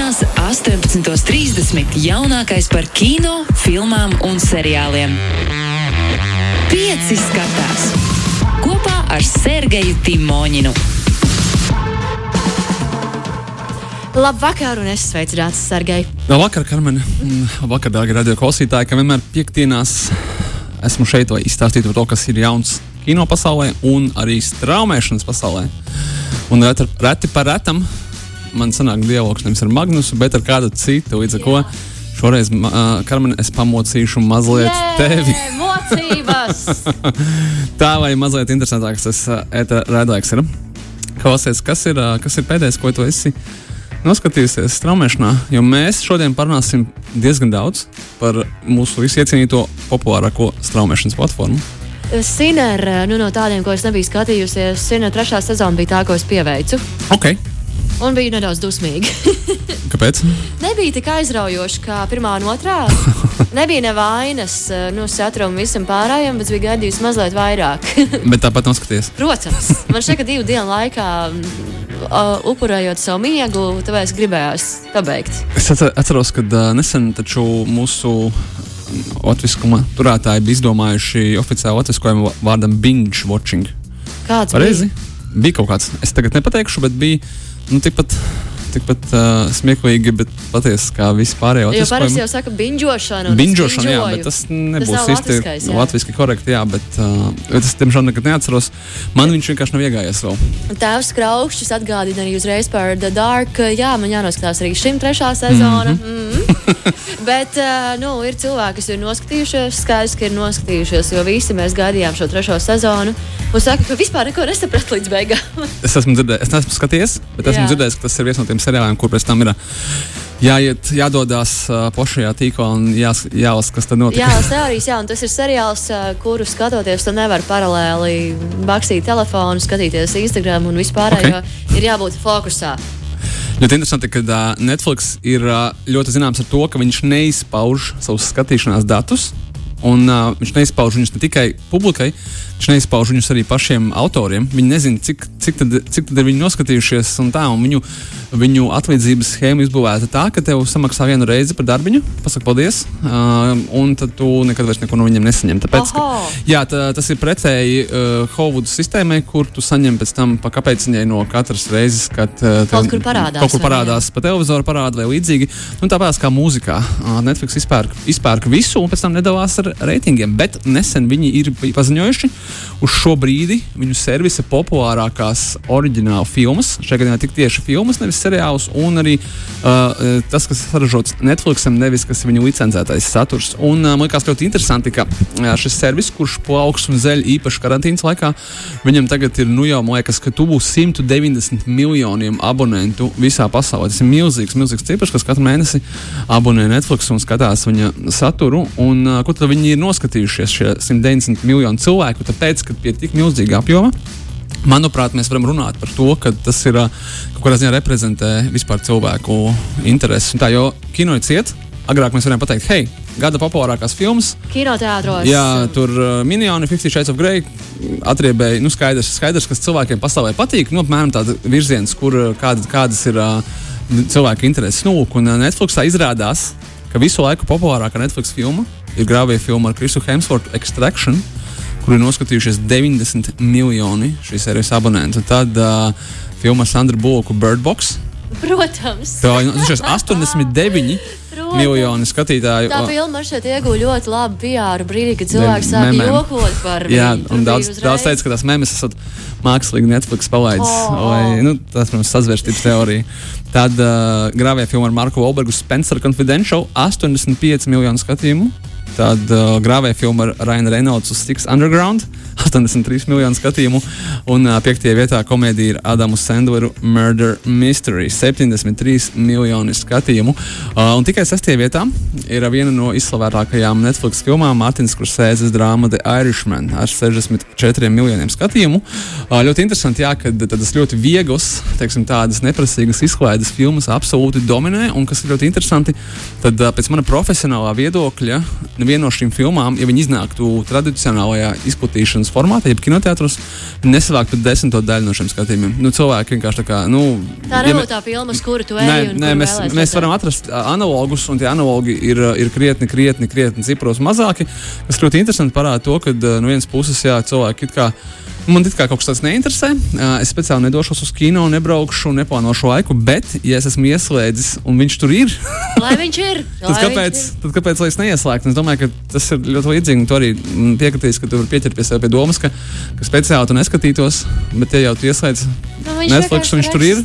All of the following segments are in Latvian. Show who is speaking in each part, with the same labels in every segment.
Speaker 1: Piektdienās, 18.30. jaunākais par kino, filmām un seriāliem. Pieci skatās kopā ar Sergeju Timoņinu.
Speaker 2: Labvakar, un es sveicināts Sergei.
Speaker 3: Labvakar, Karmen. Labvakar, dārgie radio klausītāji, ka vienmēr piekdienās esmu šeit, lai izstāstītu par to, kas ir jauns kino pasaulē un arī straumēšanas pasaulē. Un reti, reti par retam man sanāk dialogs nevis ar Magnusu, bet ar kādu citu. Līdz ar ko šoreiz, uh, Karmen, es pamocīšu mazliet
Speaker 2: Jē,
Speaker 3: tevi.
Speaker 2: Mocības!
Speaker 3: Tā lai mazliet interesantāks tas uh, redzēks ir. Klausies, kas ir, uh, kas ir pēdējais, ko tu esi noskatījusies straumēšanā? Jo mēs šodien parunāsim diezgan daudz par mūsu visu iecienīto populārāko straumēšanas platformu.
Speaker 2: Siner, nu no tādiem, ko es nebiju skatījusies, Siner trešā sezona bija tā, ko es pieveicu.
Speaker 3: Ok,
Speaker 2: Un biju nedaudz dusmīga.
Speaker 3: kāpēc?
Speaker 2: Nebija tik aizraujoši kā pirmā un otrā. Nebija nevainas, nu, satrumu visam pārējiem, bet bija gaidījusi mazliet vairāk.
Speaker 3: Bet tāpat noskaties.
Speaker 2: Protams, man ka divu dienu laikā, uh, upurējot savu miegu, tāpēc gribējās pabeigt.
Speaker 3: Es atcer- atceros, ka uh, nesen taču mūsu latviskuma turētāji bija izdomājuši oficiālu latviskojumu vārdam binge watching.
Speaker 2: Kāds
Speaker 3: Pareizi? Bija kaut kāds, es tagad nepateikšu, bet bija nu, tikpat, tikpat uh, smieklīgi, bet patiesi kā vispārējie
Speaker 2: bija? Jo parasti jau saka, bingošana.
Speaker 3: Binžošana, jā, bet tas nebūs
Speaker 2: nav
Speaker 3: īsti latviski korekti, jā, bet uh, es tiemžēl nekad neatceros. Man viņš vienkārši nav iegājies vēl.
Speaker 2: Tēvs Kraukšķis atgādina arī uzreiz par The Dark. Jā, man jānoskatās arī šim trešā sezona. Mm -hmm. Bet uh, nu, ir cilvēki, kas ir noskatījušies, skaidrs, ka ir noskatījušies, jo visi mēs gaidījām šo trešo sezonu. Un saka, ka vispār neko nesapratu līdz beigām.
Speaker 3: Es esmu dzirdējis, es neesmu skatījies, bet esmu
Speaker 2: Jā.
Speaker 3: dzirdējis, ka tas ir viens no tiem seriāliem, kur pēc tam ir jāiet, jādodas uh, plašajā tīklā un jās, jālasa, kas tur notiek.
Speaker 2: Jā, tas teorijas, jā, un tas ir seriāls, uh, kuru skatoties, tu nevari paralēli bakstīt telefonu, skatīties Instagram un vispār,
Speaker 3: Ok.
Speaker 2: jo ir jābūt fokusā.
Speaker 3: Ļoti interesanti, ka uh, Netflix ir uh, ļoti zināms ar to, ka viņš neizpauž savus skatīšanās datus. Un uh, viņš neizpauž viņus ne tikai publikai, viņš neizpauž viņus arī pašiem autoriem. Viņi nezina, cik, cik, tad, cik tad ir viņi noskatījušies, un tā, un viņu, viņu atlīdzības schēma izbūvēta tā, ka tev samaksā vienu reizi par darbiņu, pasaka paldies, uh, un tad tu nekad vairs neko no viņiem nesaņem. Tāpēc, ka, jā, tā, tas ir pretēji uh, Hovudu sistēmai, kur tu saņem pēc tam pa kāpēciņai no katras reizes, kad uh, tev
Speaker 2: Kaut kur parādās,
Speaker 3: Kaut kur parādās pa televizoru parādu vai līdzīgi. Nu, tāpēc kā mūzikā Ā, Netflix izpērk, izpērk visu un pēc tam nedalās ar reitingiem. Bet nesen viņi ir paziņojuši uz šo brīdi viņu servisa populārākās oriģināla filmas. Šajā gadījumā tik tieši filmas, nevis seriālus. Un arī uh, tas, kas saražots Netflixam, nevis kas ir viņu licencētais saturs. Un uh, man liekas ļoti interesanti, ka uh, šis servis, kurš plauks un zeļ īpaši karantīnas laikā, viņam tagad ir nu jau, man liekas, ka tuvu 190 miljoniem abonentu visā pasaulē. Tas ir milzīgs, milzīgs cipars, kas katru mēnesi abonē Netflix un skatās viņa saturu. Un, uh, ko tad viņi ir noskatījušies šie 190 miljoni cilvēku? Tāpēc, ka pie tik milzīga apjoma. Manuprāt, mēs varam runāt par to, ka tas ir kaut kādā ziņā reprezentē vispār cilvēku intereses. Tā jau kino ir cieta. Agrāk mēs varējām pateikt, hei, gada populārākās filmas.
Speaker 2: Kinoteātros.
Speaker 3: Jā, tur uh, minioni, 50 Shades of Grey atriebēja, nu, skaidrs, skaidrs, kas cilvēkiem pasaulē patīk. Nu, apmēram tāds virziens, kur kāda, kādas ir uh, cilvēku intereses. Nu, un uh, Netflixā izrādās, ka visu laiku populārākā Netflix filma ir grāvīja filma ar Krisu Hemswortu Extraction, kur ir noskatījušies 90 miljoni šīs serijas abonentu. Tad uh, filma ar Sandru Bulku Bird Box.
Speaker 2: Protams.
Speaker 3: Tā ir 89
Speaker 2: Protams.
Speaker 3: miljoni skatītāju.
Speaker 2: Tā filma šeit ieguva ļoti labu PR brīdī, kad cilvēks sāk jokot par viņu.
Speaker 3: Jā, un daudz, daudz teica, ka tās mēmijas esat mākslīgi Netflix palaidis.
Speaker 2: Oh.
Speaker 3: Vai, nu, tas, protams, sazvērstības teorija. Tad uh, grāvīja filma ar Marku Wolbergu Spencer Confidential 85 miljonu skatījumu. Tad uh, grāvīja filma ar Rainu Reynolds uz Six Underground 83 miljonu skatījumu. Un uh, piektajā vietā komēdija ir Adamu Sandleru Murder Mystery 73 miljoni skatījumu. Uh, un tikai sestajā vietā ir viena no izslavētākajām Netflix filmām Mārtiņas Kursēzes drāma The Irishman ar 64 miljoniem skatījumu. Uh, ļoti interesanti, jā, ka tādas ļoti vieglas, teiksim, tādas neprasīgas izklaides filmas absolūti dominē. Un kas ir ļoti interesanti, tad uh, pēc mana profesionālā viedokļa, neviena no šīm filmām, ja viņi iznāktu tradicionālajā izplatīšanas Netflix formātā, jeb kinoteātros, nesavākt pat desmito daļu no šiem skatījumiem. Nu, cilvēki vienkārši tā kā. Nu,
Speaker 2: Tā
Speaker 3: ja
Speaker 2: nav
Speaker 3: me-
Speaker 2: tā filma, kuru tu ej.
Speaker 3: Nē, nē mēs, mēs varam atrast ā, analogus, un tie analogi ir, ā, ir krietni, krietni, krietni cipros mazāki. Tas ļoti interesanti parāda to, ka ā, no vienas puses jā, cilvēki it kā. Man kā kaut kas tāds neinteresē. Es speciāli nedošos uz kino, nebraukšu, neplānošu laiku, bet, ja es esmu ieslēdzis un viņš tur ir,
Speaker 2: Lai viņš ir.
Speaker 3: tad
Speaker 2: lai
Speaker 3: kāpēc,
Speaker 2: viņš ir.
Speaker 3: tad kāpēc lai es neieslēgtu? Es domāju, ka tas ir ļoti līdzīgi. un Tu arī mm, piekritīs, ka tu vari pieķerties pie domas, ka, ka speciāli tu neskatītos, bet, ja jau tu ieslēdz
Speaker 2: Nu,
Speaker 3: Netflix, viņš tur ir.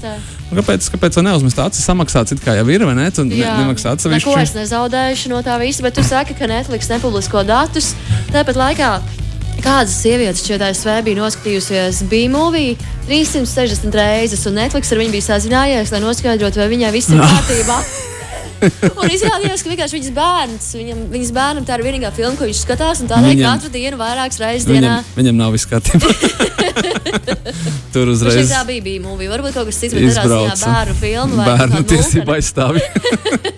Speaker 3: Nu, Kāpēc, kāpēc gan neuzmest acis, samaksāts kā jau ir, vai ne? Tu ne, nemaksā
Speaker 2: Neko
Speaker 3: atsevišķi.
Speaker 2: es nezaudēšu no tā visa, bet tu saki, ka Netflix nepublisko datus. Tāpat laikā kādas sievietes šeit ASV bija noskatījusies B-movie 360 reizes, un Netflix ar viņu bija sazinājies, lai noskaidrotu, vai viņai viss ir kārtībā. Un izrādījās, ka vienkārši viņas bērns, viņam, viņas bērnam tā ir vienīgā filma, ko viņš skatās, un tādēļ
Speaker 3: Viņam-
Speaker 2: katru dienu vairākas reizes dienā.
Speaker 3: Viņam, viņam nav viss kārtībā. Tur uzreiz
Speaker 2: tā bija B-movie. Varbūt kaut kas cits, bet katrā ziņā bērnu filmu vai
Speaker 3: Bērnu tiesību aizstāvi.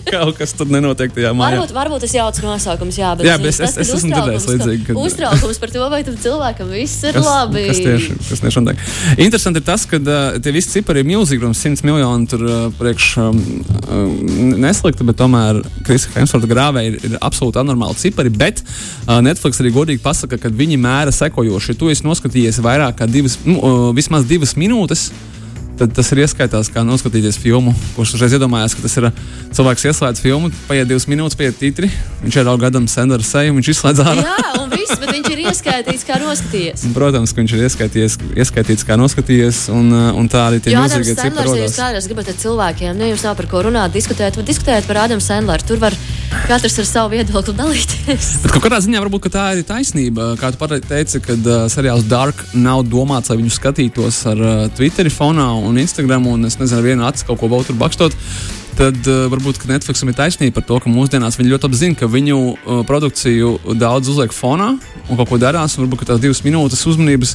Speaker 3: Kaut kas tur nenotiek tajā mājā.
Speaker 2: Varbūt, varbūt tas jauks nosaukums, jā, bet,
Speaker 3: Jā, bet es-
Speaker 2: tas,
Speaker 3: es- es esmu dzirdējis līdzīgi, kad-
Speaker 2: Uztraukums par to, vai tam cilvēkam viss ir
Speaker 3: Kas,
Speaker 2: labi.
Speaker 3: kas tieši, kas tieši notiek? Interesanti ir tas, ka uh, tie visi cipari ir milzīgi, protams, 100 miljoni tur uh, priekš um, um, neslikti, bet tomēr Krista Hemsforta grāvē ir, ir absolūti anormāli cipari. Bet uh, Netflix arī godīgi pasaka, ka viņi mēra sekojoši. Tu esi noskatījies vairāk kā divas, nu, uh, vismaz divas minūtes. Tad tas ir ieskaitās, kā noskatīties filmu. Kurš uzreiz iedomājās, ka tas ir uh, cilvēks, ieslēdz filmu, paiet divas minūtes, paiet titri. Viņš ir augādams Sanders seju, viņš izslēdz ārā.
Speaker 2: Jā, un viss, bet viņš ir ieskaitīts, kā noskatījies.
Speaker 3: Un, Protams, ka viņš ir ieskaitījies, ieskaitīts, kā noskatījies, un, uh, un tā arī tie milzīgie cipari
Speaker 2: ja jūs kādreiz gribat ar cilvēkiem, ne jums nav par ko runāt, diskutēt, tad diskutējiet par Ādamu Sandleru. Tur var katrs ar savu viedokli dalīties.
Speaker 3: Bet kaut kādā ziņā varbūt tā ir taisnība. Kā tu pati teici, kad uh, seriāls Dark nav domāts, lai viņu skatītos ar uh, Twitter fonā un Instagram, un es nezinu, ar vienu acu kaut ko vēl tur bakstot. Tad uh, varbūt Netflixam ir taisnība par to, ka mūsdienās viņi ļoti labi zina, ka viņu uh, produkciju daudz uzliek fonā un kaut ko darās. Varbūt tās divas minūtes uzmanības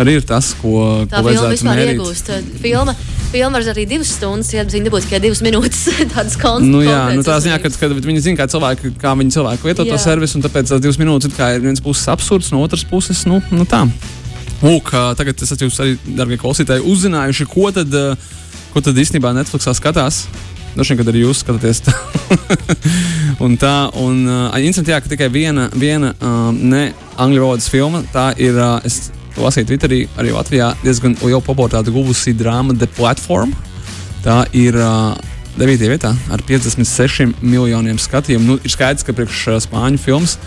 Speaker 3: arī ir tas, ko,
Speaker 2: Tā
Speaker 3: ko vajadzētu
Speaker 2: vispār
Speaker 3: mērīt.
Speaker 2: iegūst. Filma, filma var arī divas stundas, ja viņi nebūtu tikai divas minūtes. Tādas koncepts.
Speaker 3: Nu, jā, nu, tā ziņā, kad, kad viņi zina, kā cilvēki, kā viņi cilvēki lieto to servisu, un tāpēc tās divas minūtes ir ir viens puses absurds, no otras puses, nu, nu tā. Lūk, tagad es esmu arī, darbie klausītāji, uzzinājuši, ko tad, ko tad īstenībā Netflixā skatās. Vien, kad arī jūs skatāties tā. un tā, un uh, interesanti, jā, ka tikai viena, viena um, ne angļu valodas filma, tā ir, uh, es lasīju Twitterī, arī Latvijā diezgan lielu popularitāti guvusi drāma The Platform. Tā ir uh, 9. vietā ar 56 miljoniem skatījumu. Nu, ir skaidrs, ka priekš uh, spāņu filmas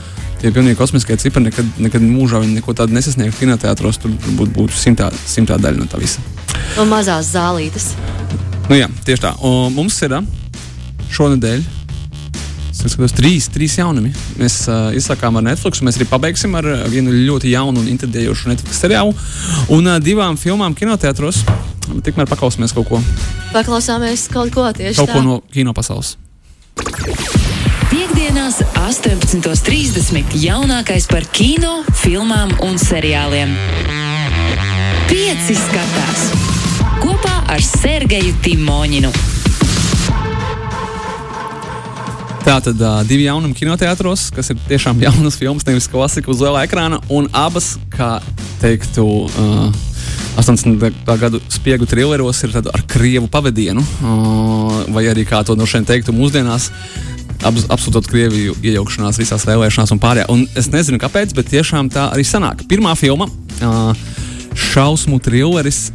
Speaker 3: tie pilnīgi kosmiskie cipari nekad, nekad mūžā viņi neko tādu nesasniegtu kinoteātros. Tur būtu būt simtā, simtā daļa no tā visa.
Speaker 2: Un mazās zālītes.
Speaker 3: Nu, jā, tieši tā. Un mums ir šonadēļ. Es skatos, trīs, trīs jaunumi. Mēs uh, izsakām ar Netflix, un mēs arī pabeigsim ar vienu ļoti jaunu un intriģējošu Netflix seriālu un uh, divām filmām kinoteātros. Tikmēr paklausīsimies kaut ko,
Speaker 2: Paklausāmies kaut ko tieši
Speaker 3: kaut ko
Speaker 2: tā.
Speaker 3: no kino pasaules.
Speaker 1: Piektdienās, 18.30. jaunākais par kino, filmām un seriāliem. Pieci skatās kopā ar Sergeju Timoņinu.
Speaker 3: Tā tad uh, divi jaunumi kinoteātros, kas ir tiešām jaunas filmas, nevis klasika uz liela ekrāna, un abas, kā teiktu, uh, 80. gadu spiegu trilleros ir ar krievu pavadienu, uh, vai arī kā to no šiem teiktu mūsdienās. Abs- Absolūti Krieviju iejaukšanās visās vēlēšanās un pārējā. Un es nezinu, kāpēc, bet tiešām tā arī sanāk. Pirmā filma uh, - šausmu trilleris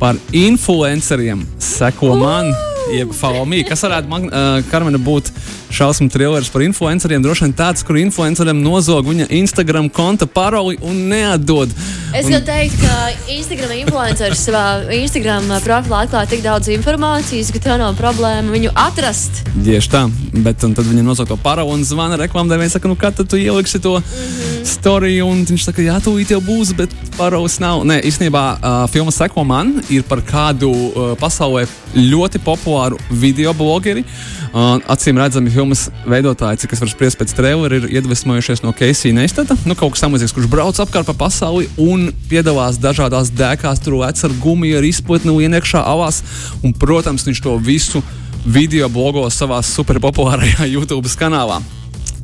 Speaker 3: par influenceriem. Seko man, jeb Falomī. Kas varētu man, uh, Karmena, būt šausmu trilleris par influenceriem? Droši vien tāds, kur influencerim nozog viņa Instagram konta paroli un neatdod.
Speaker 2: Es
Speaker 3: Un-
Speaker 2: gribēju teikt, ka Instagram influenceris savā Instagram profilā atklāja tik daudz informācijas, ka tev nav problēma viņu atrast.
Speaker 3: Tieši tā, bet tad viņa nosauc to paroli un zvana reklāmdevējai. Saka, nu, kad tu ieliksi to mm -hmm. storiju? Un viņš saka, jā, tūlīt jau būs, bet paroles nav. Nē, īstenībā uh, filma Seko man ir par kādu uh, pasaulē ļoti populāru video blogeri. Uh, acīm redzami, filmas veidotāji, cik es varu spriest pēc trailer, ir iedvesmojušies no Keisija Neistata. Nu, kaut kas tamlīdzīgs, kurš brauc apkārt pa pasauli un piedalās dažādās dēkās, tur lec ar gumiju, ar izplatni, ienākšā avās. Un, protams, viņš to visu video blogos savā superpopulārajā YouTube kanālā.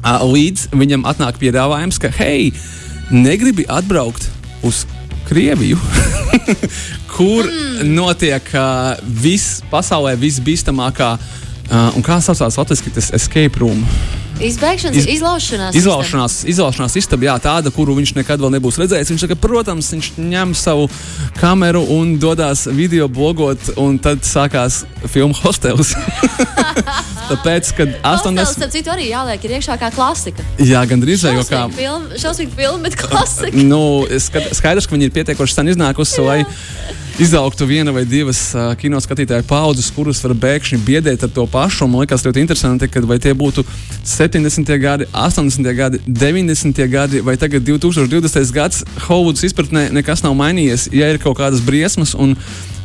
Speaker 3: Līdz viņam atnāk piedāvājums, ka, hei, negribi atbraukt uz Krieviju, kur mm. notiek uh, viss pasaulē visbīstamākā, uh, un kā saucās latviešu, tas escape room.
Speaker 2: Izbēgšanas, Iz, izlaušanās.
Speaker 3: Izlaušanās, izlaušanās istaba, jā, tāda, kuru viņš nekad vēl nebūs redzējis. Viņš saka, protams, viņš ņem savu kameru un dodas video blogot, un tad sākās filmu hostels. Tāpēc, kad 80.
Speaker 2: Hostels, citu arī jāliek ir iekšā kā klasika.
Speaker 3: Jā, gandrīz vai kā.
Speaker 2: Šausmīgi filma, bet klasika.
Speaker 3: nu, skaidrs, ka viņi ir pietiekoši sen iznākusi, izaugtu viena vai divas uh, kino skatītāju paudzes, kuras var bēgšņi biedēt ar to pašu. Man liekas, ļoti interesanti, ka vai tie būtu 70. gadi, 80. gadi, 90. gadi vai tagad 2020. gads, Hollywoods izpratnē nekas nav mainījies. Ja ir kaut kādas briesmas un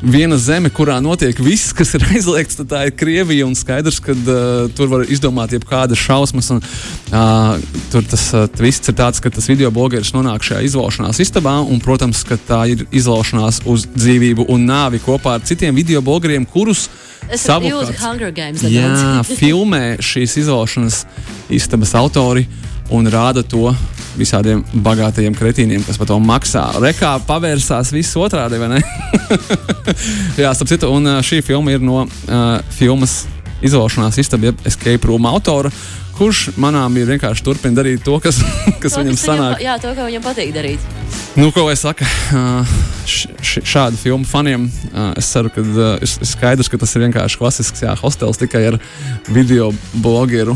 Speaker 3: viena zeme, kurā notiek viss, kas ir aizliegts, tad tā ir Krievija. Un skaidrs, ka uh, tur var izdomāt jebkādas šausmas. Un, uh, tur tas uh, viss ir tāds, ka tas video blogeris nonāk šajā izlaušanās istabā. Un, protams, ka tā ir izlaušanās uz dzīvību un nāvi kopā ar citiem video blogeriem, kurus
Speaker 2: savukārt, Games,
Speaker 3: jā, filmē šīs izlaušanas istabas autori un rāda to visādiem bagātajiem kretīniem, kas par to maksā. Rekā pavērsās viss otrādi, vai ne? Jā, starp citu, un šī filma ir no uh, filmas izolēšanās istaba, jeb escape room autora. Kurš manām ir vienkārši turpina darīt to, kas, kas
Speaker 2: to,
Speaker 3: viņam
Speaker 2: kas
Speaker 3: sanāk?
Speaker 2: Viņam, jā, to, ko viņam patīk darīt.
Speaker 3: Nu, ko lai saka, šādu filmu faniem, es ceru, ka ir skaidrs, ka tas ir vienkārši klasisks jā, hostels tikai ar video blogeru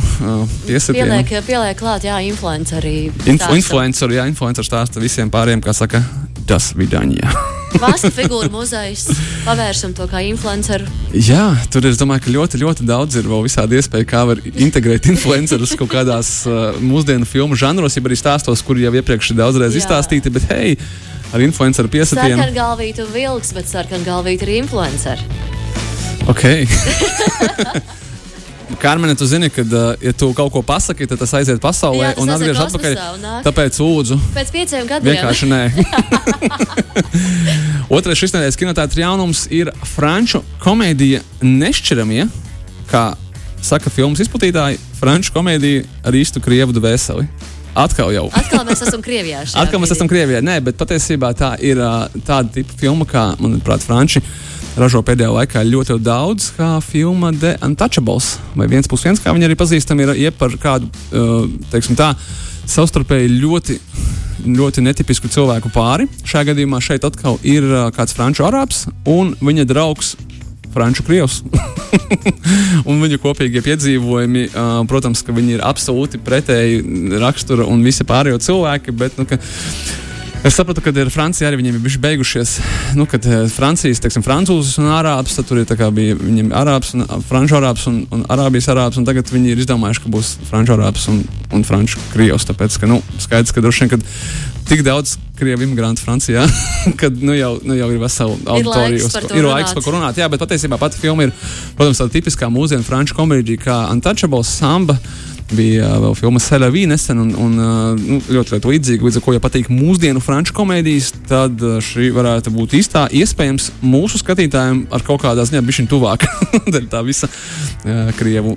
Speaker 3: piesatienu.
Speaker 2: Pieliek, pieliek klāt, jā, influenceri.
Speaker 3: Inf influenceri, jā, influenceri stāsta visiem pāriem, kā saka, tas vidaņā.
Speaker 2: Vāsta figūra muzejs, pavērsim to kā influenceru.
Speaker 3: Jā, tur es domāju, ka ļoti, ļoti daudz ir vēl visādi iespēja, kā var integrēt influencerus kaut kādās uh, mūsdienu filmu žanros, ja arī stāstos, kur jau iepriekš ir daudzreiz izstāstīti, bet hei, ar influenceru piesatienu.
Speaker 2: Sarkangalvītu vilks, bet sarkangalvītu ir influenceri.
Speaker 3: Ok. Kārmene, tu zini, ka, uh, ja tu kaut ko pasaki, tad tas aiziet pasaulē
Speaker 2: Jā, tas
Speaker 3: un atgriežas atpakaļ.
Speaker 2: un nāk.
Speaker 3: Tāpēc lūdzu,
Speaker 2: Pēc pieciem gadiem.
Speaker 3: vienkārši nē. Otrais šis nedēļas kinotēta jaunums ir franču komēdija Nešķiramie, kā saka filmas izplatītāji, franču komēdija ar īstu krievu dvēseli. Atkal jau.
Speaker 2: Atkal mēs esam Krievijā.
Speaker 3: Atkal mēs esam Krievijā. Nē, bet patiesībā tā ir tāda tipa filma, kā, manuprāt, Franči ražo pēdējā laikā ļoti daudz, kā filma The Untouchables. Vai viens plus viens, kā viņi arī pazīstami, ir iep par kādu, teiksim tā, savstarpēji ļoti, ļoti netipisku cilvēku pāri. Šajā gadījumā šeit atkal ir kāds franču arābs un viņa draugs. Franču krievs. un viņu kopīgie piedzīvojumi, uh, protams, ka viņi ir absolūti pretēji rakstura un visi pārējie cilvēki. Bet, nu, ka, Es sapratu, ka ir Francija arī viņiem ir beigušies. Nu, kad eh, Francijas, teiksim, francūzis un arābs, tad tur ir bija viņiem arābs, un, franču arābs un, un arābijas arābs, un tagad viņi ir izdomājuši, ka būs franču arābs un, un franču krievs. Tāpēc, ka, nu, skaidrs, ka droši vien, kad tik daudz krievu imigrantu Francijā, kad nu jau, nu jau ir vesela auditorija.
Speaker 2: to
Speaker 3: Ir laiks par ko runāt. Jā, bet patiesībā pati filma ir, protams, tāda tipiskā mūsdienu franču komēdija, kā Untouchables, Samba. Bija uh, vēl filma Selavī nesen, un, un uh, nu, ļoti, ļoti līdzīga. Līdz ar to, ja patīk mūsdienu franču komēdijas, tad uh, šī varētu būt īstā. Iespējams, mūsu skatītājiem ar kaut kādā ziņā bija šī tuvāk. Tā visa krievu,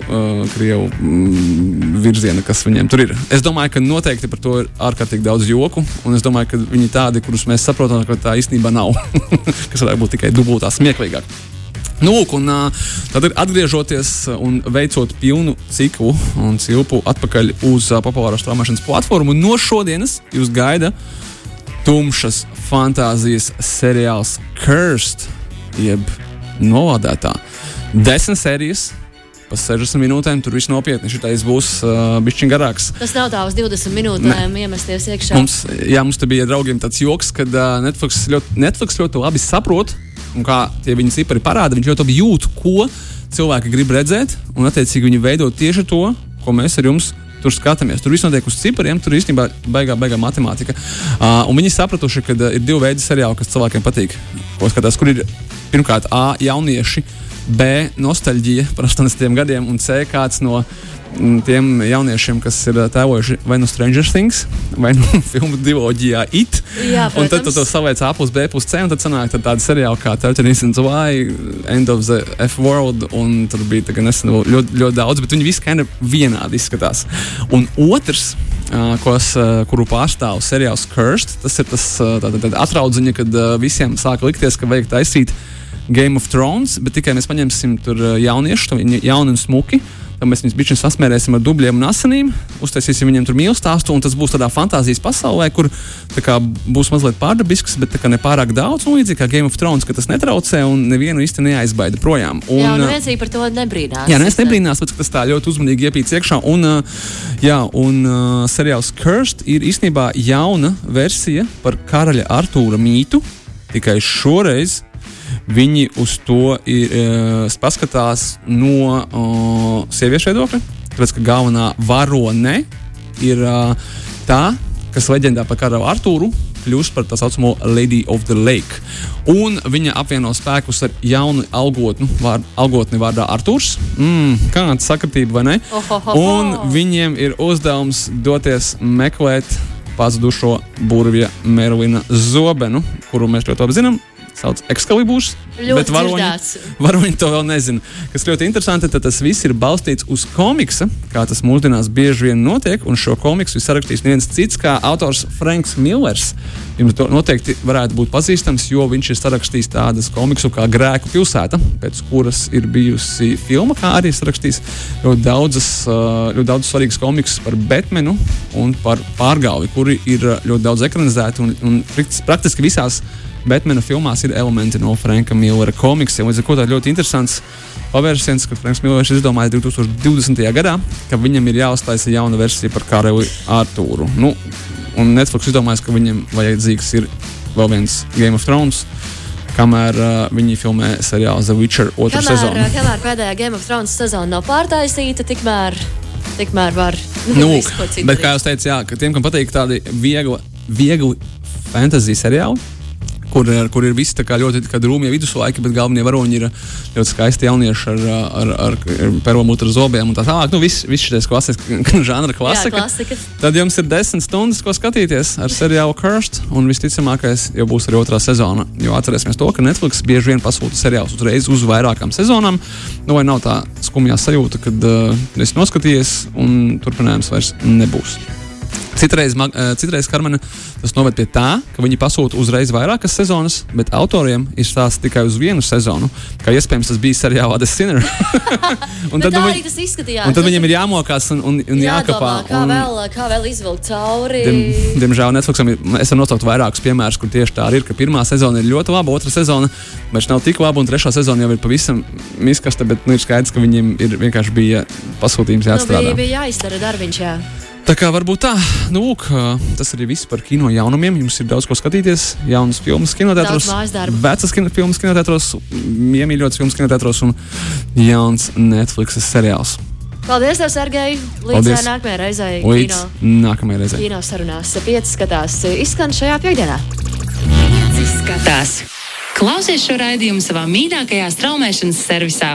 Speaker 3: krievu mm, virziena, kas viņiem tur ir. Es domāju, ka noteikti par to ir ārkārtīgi daudz joku, un es domāju, ka viņi tādi, kurus mēs saprotam, ka tā īstenībā nav. kas varētu būt tikai dubultā smieklīgāk. Nu, lūk, un, tad atgriežoties un veicot pilnu ciklu un cilpu atpakaļ uz populāro strāmošanas platformu, no šodienas jūs gaida tumšas fantāzijas seriāls Cursed, jeb novādētā. Desmit sērijas. Pa 60 minūtēm tur viss nopietni. Šitais būs uh, bišķiņ garāks.
Speaker 2: Tas nav tā uz 20 minūtēm iemesties iekšā.
Speaker 3: Mums, jā, mums te bija draugiem tāds joks, ka uh, Netflix, ļoti, Netflix ļoti labi saprot, un kā tie viņa cipari parāda, viņš ļoti labi jūt, ko cilvēki grib redzēt, un attiecīgi viņi veido tieši to, ko mēs ar jums tur skatāmies. Tur viss notiek uz cipariem, tur īstenībā baigā, baigā matemātika. Uh, un viņi sapratuši, ka uh, ir divi veidi seriāli, kas cilvēkiem patīk. Ko skatās, kur ir pirmkārt A jaunieši, B nostalģija par 80 gadiem, un C kāds no mm, tiem jauniešiem, kas ir ā, tēlojuši vai no Stranger Things, vai no filmu diloģijā IT.
Speaker 2: Jā,
Speaker 3: un tad tu
Speaker 2: protams.
Speaker 3: to savaic A plus B plus C, un tad sanāk tad tāda seriāla kā 13 Reasons Why, End of the F World, un tur bija nesen ļoti, ļoti daudz, bet viņi visi kind of vienādi izskatās. Un otrs uh, kos, uh, kuru pārstāv seriāls Cursed. Tas ir tas uh, atraudziņa, kad uh, visiem sāk likties, ka vajag taisīt Game of Thrones, bet tikai mēs paņemsim tur uh, jauniešus, jauni un smuki. Tad mēs viņus bišķiņus sasmērēsim ar dubļiem un asinīm, uztaisīsim viņiem tur mīlestību stāstu, un tas būs tādā fantāzijas pasaulē, kur kā, būs mazliet pārdabisks, bet kā, ne pārāk daudz. Un līdzīgi kā Game of Thrones, ka tas netraucē un nevienu īsti neaizbaida projām. Un,
Speaker 2: jā, un neviens arī par to nebrīnās.
Speaker 3: Jā, ne, es nebrīnās, bet tas tā ļoti uzmanīgi iepīts iekšā. Un, uh, jā, un uh, seriāls Cursed ir īstenībā jauna versija par karaļa Artūra mītu, tikai šoreiz viņi uz to ir, uh, paskatās no uh, sieviešu viedokļa. Tāpēc, ka galvenā varone ir uh, tā, kas leģendā par karalu Artūru kļūst par tā saucamo Lady of the Lake. Un viņa apvieno spēkus ar jaunu algotni, vār, algotni vārdā Arthurs. Mm, kāda sakritība, vai ne?
Speaker 2: Ohohoho.
Speaker 3: Un viņiem ir uzdevums doties meklēt pazudušo burvja Merlina zobenu, kuru mēs ļoti labi zinām. Sauc Excaliburs, bet varoņi, varoņi to vēl nezina. Kas ļoti interesanti, tad tas viss ir balstīts uz komiksa, kā tas mūsdienās bieži vien notiek. Un šo komiksu ir sarakstījis neviens cits kā autors Franks Millers. Jums to noteikti varētu būt pazīstams, jo viņš ir sarakstījis tādas komiksu kā Grēku pilsēta, pēc kuras ir bijusi filma, kā arī sarakstījis ļoti daudzas, ļoti daudz svarīgas komiksus par Batmanu un par pārgāvi, kuri ir ļoti daudz ekranizēti un, un praktis- praktiski visās. Batmana filmās ir elementi no Franka Millera komiksiem. Līdz ar to tā ļoti interesants pavērsiens, ka Franks Millers izdomāja 2020. gadā, ka viņam ir jāuztaisa jauna versija par karali Artūru. Nu, un Netflix izdomāja, ka viņam vajadzīgs ir vēl viens Game of Thrones, kamēr uh, viņi filmē seriālu The Witcher otru
Speaker 2: Kamēr,
Speaker 3: sezonu.
Speaker 2: kamēr pēdējā Game of Thrones sezona nav pārtaisīta, tikmēr, tikmēr var
Speaker 3: Nu,
Speaker 2: visu ko citu
Speaker 3: bet, kā jau teicu, jā, ka tiem, kam patīk tādi viegli, viegli fantasy seriāli, kur, ir- kur ir visi ļoti drūmie viduslaiki, bet galvenie varoņi ir ļoti skaisti jaunieši ar, ar, ar, ar perlamutru zobiem un tā tālāk. Nu, viss vis šis klasisks žanra
Speaker 2: Jā,
Speaker 3: klasika.
Speaker 2: klasika.
Speaker 3: Tad jums ir desmit stundas, ko skatīties ar seriālu Cursed, un visticamākais jau būs arī otrā sezona. Jo atcerēsimies to, ka Netflix bieži vien pasūta seriālus uzreiz uz vairākām sezonām. Nu, vai nav tā skumjā sajūta, kad uh, esi noskatījies un turpinājums vairs nebūs. Citreiz, eh, citreiz Karmena, tas noved pie tā, ka viņi pasūta uzreiz vairākas sezonas, bet autoriem ir stāsts tikai uz vienu sezonu. Kā iespējams, tas bija seriālā The Sinner. un tad, nu,
Speaker 2: arī
Speaker 3: viņi-
Speaker 2: tas izskatījās.
Speaker 3: un tad
Speaker 2: Nu,
Speaker 3: viņiem ir jāmokās un, un, un jākapā.
Speaker 2: kā,
Speaker 3: un,
Speaker 2: vēl, kā vēl izvilkt cauri.
Speaker 3: Diem, diemžēl Netflixam ir, es varu nosaukt vairākus piemērus, kur tieši tā arī ir. Ka pirmā sezona ir ļoti laba, otrā sezona vairs nav tik laba, un trešā sezona jau ir pavisam izkasta. Bet nu, ir skaidrs, ka viņiem ir vienkārši bija pasūtījums
Speaker 2: Nu,
Speaker 3: jāatstrādā.
Speaker 2: bija, bija jāizdara darbiņš, jā.
Speaker 3: Tā kā varbūt tā, nu, lūk, tas arī viss par kino jaunumiem. Jums ir daudz ko skatīties, jaunas filmas, kinotētros, vecas kino, filmas, kinotētros, iemīļotas filmas, kinotētros un jauns Netflix seriāls.
Speaker 2: Paldies, tev, Sergei. Līdz Paldies. Nākamajai reizei.
Speaker 3: Līdz nākamajai reizei.
Speaker 2: Kino sarunās. Pieci skatās. Izskan šajā piekdienā.
Speaker 1: Skatās! Klausies šo raidījumu savā mīļākajā straumēšanas servisā!